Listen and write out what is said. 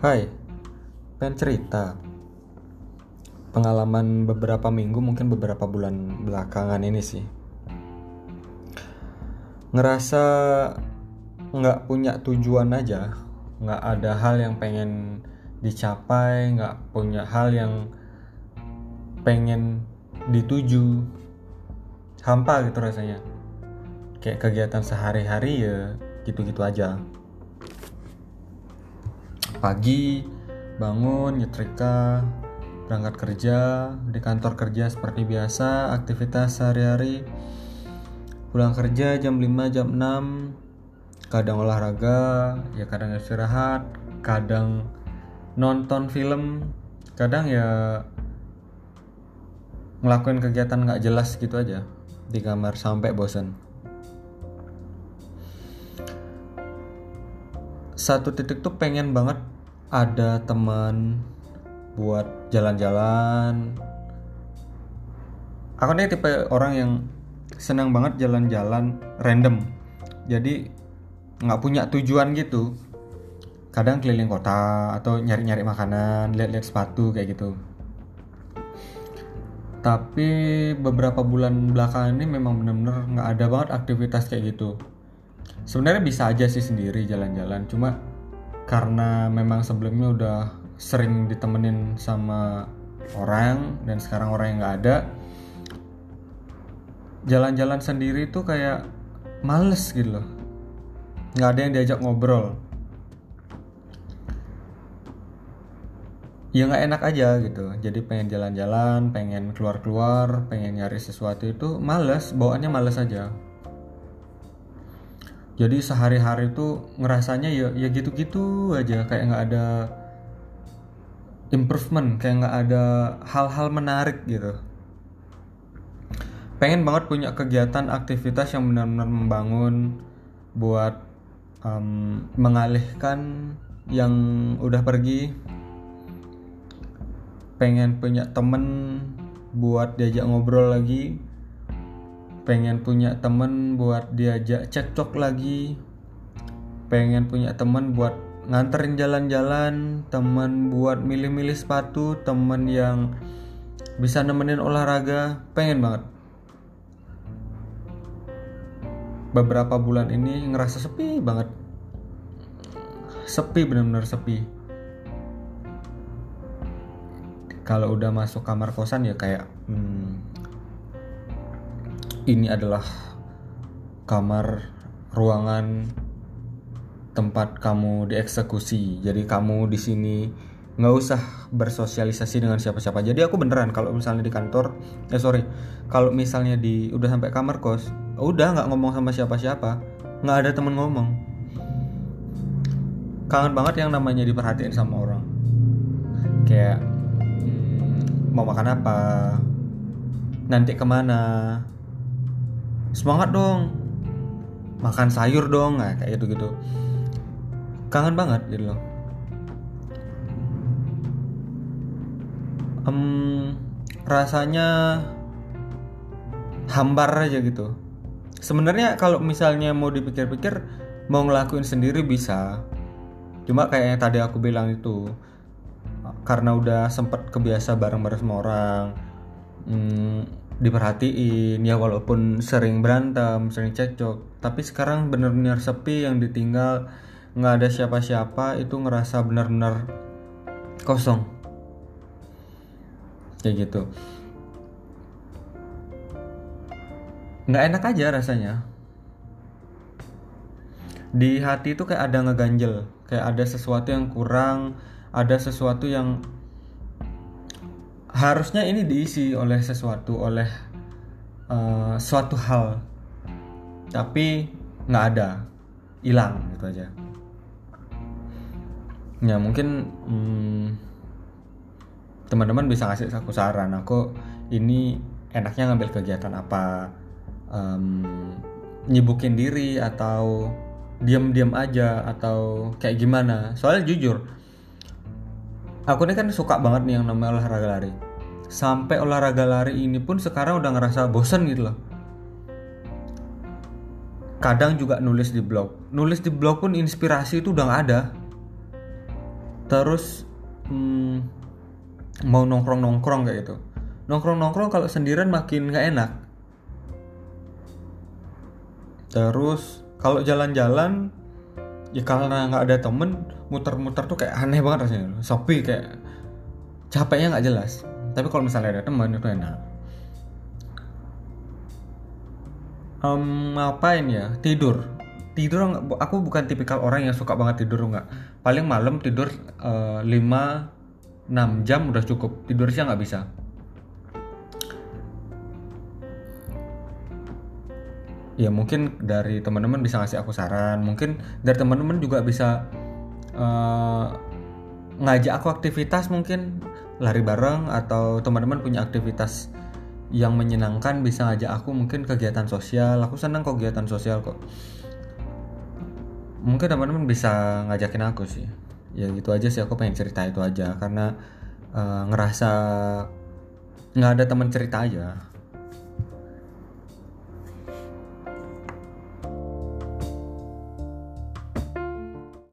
Hai, pengen cerita. Pengalaman beberapa minggu mungkin beberapa bulan belakangan ini sih. Ngerasa nggak punya tujuan aja nggak ada hal yang pengen dicapai nggak punya hal yang pengen dituju. Hampa gitu rasanya. Kayak kegiatan sehari-hari ya gitu-gitu aja pagi bangun nyetrika berangkat kerja di kantor kerja seperti biasa aktivitas sehari-hari. Pulang kerja jam 5 jam 6 kadang olahraga ya kadang istirahat kadang nonton film kadang ya ngelakuin kegiatan nggak jelas gitu aja di kamar sampai bosan satu titik tuh pengen banget ada teman buat jalan-jalan. Aku nih tipe orang yang senang banget jalan-jalan random. Jadi nggak punya tujuan gitu. Kadang keliling kota atau nyari-nyari makanan lihat-lihat sepatu kayak gitu. Tapi beberapa bulan belakangan ini memang bener-bener nggak ada banget aktivitas kayak gitu. Sebenarnya bisa aja sih sendiri jalan-jalan cuma karena memang sebelumnya udah sering ditemenin sama orang dan sekarang orang yang nggak ada jalan-jalan sendiri tuh kayak males gitu loh. Nggak ada yang diajak ngobrol. Ya nggak enak aja gitu. Jadi pengen jalan-jalan pengen keluar-keluar pengen nyari sesuatu itu males bawaannya males aja jadi sehari-hari tuh ngerasanya ya ya gitu-gitu aja kayak nggak ada improvement kayak nggak ada hal-hal menarik gitu. Pengen banget punya kegiatan aktivitas yang benar-benar membangun buat um, mengalihkan yang udah pergi. Pengen punya temen buat diajak ngobrol lagi pengen punya temen buat diajak cekcok lagi. Pengen punya temen buat nganterin jalan-jalan. Temen buat milih-milih sepatu. Temen yang bisa nemenin olahraga. Pengen banget. Beberapa bulan ini ngerasa sepi banget. Sepi bener-bener sepi. Kalau udah masuk kamar kosan ya kayak hmm, ini adalah kamar ruangan tempat kamu dieksekusi. Jadi kamu di sini nggak usah bersosialisasi dengan siapa-siapa. Jadi aku beneran kalau misalnya di kantor, eh sorry, kalau misalnya di udah sampai kamar kos, udah nggak ngomong sama siapa-siapa, nggak ada temen ngomong. Kangen banget yang namanya diperhatiin sama orang. Kayak hmm, mau makan apa, nanti ke mana, semangat dong. Makan sayur dong. Nah, kayak gitu gitu kangen banget gitu loh. Um, rasanya hambar aja gitu. Sebenarnya kalau misalnya mau dipikir-pikir mau ngelakuin sendiri bisa. Cuma kayak yang tadi aku bilang itu karena udah sempet kebiasa bareng-bareng sama orang hmm, diperhatiin ya walaupun sering berantem sering cekcok. Tapi sekarang benar-benar sepi yang ditinggal nggak ada siapa-siapa itu ngerasa benar-benar kosong. Kayak gitu. Nggak enak aja rasanya. Di hati itu kayak ada ngeganjel kayak ada sesuatu yang kurang ada sesuatu yang harusnya ini diisi oleh sesuatu oleh uh, suatu hal. Tapi nggak ada hilang gitu aja. Ya mungkin hmm, teman-teman bisa ngasih aku saran aku ini enaknya ngambil kegiatan apa? Um, nyibukin diri atau diam-diam aja atau kayak gimana? Soalnya jujur aku ini kan suka banget nih yang namanya olahraga lari. Sampai olahraga lari ini pun sekarang udah ngerasa bosan gitu loh. Kadang juga nulis di blog. Nulis di blog pun inspirasi itu udah gak ada. Terus hmm, mau nongkrong nongkrong kayak gitu. Nongkrong nongkrong kalau sendirian makin nggak enak. Terus kalau jalan-jalan ya karena nggak ada temen muter-muter tuh kayak aneh banget rasanya. Sepi kayak capeknya nggak jelas. Tapi kalau misalnya ada teman itu enak. Um, ngapain ya? Tidur. Tidur aku bukan tipikal orang yang suka banget tidur nggak. Paling malam tidur uh, 5 6 jam udah cukup. Tidur siang nggak bisa ya mungkin dari teman-teman bisa ngasih aku saran. Mungkin dari teman-teman juga bisa uh, ngajak aku aktivitas mungkin. Lari bareng atau teman-teman punya aktivitas yang menyenangkan bisa ngajak aku mungkin kegiatan sosial. Aku senang kegiatan sosial kok. Mungkin teman-teman bisa ngajakin aku sih. Ya gitu aja sih. Aku pengen cerita itu aja. Karena uh, ngerasa nggak ada teman cerita aja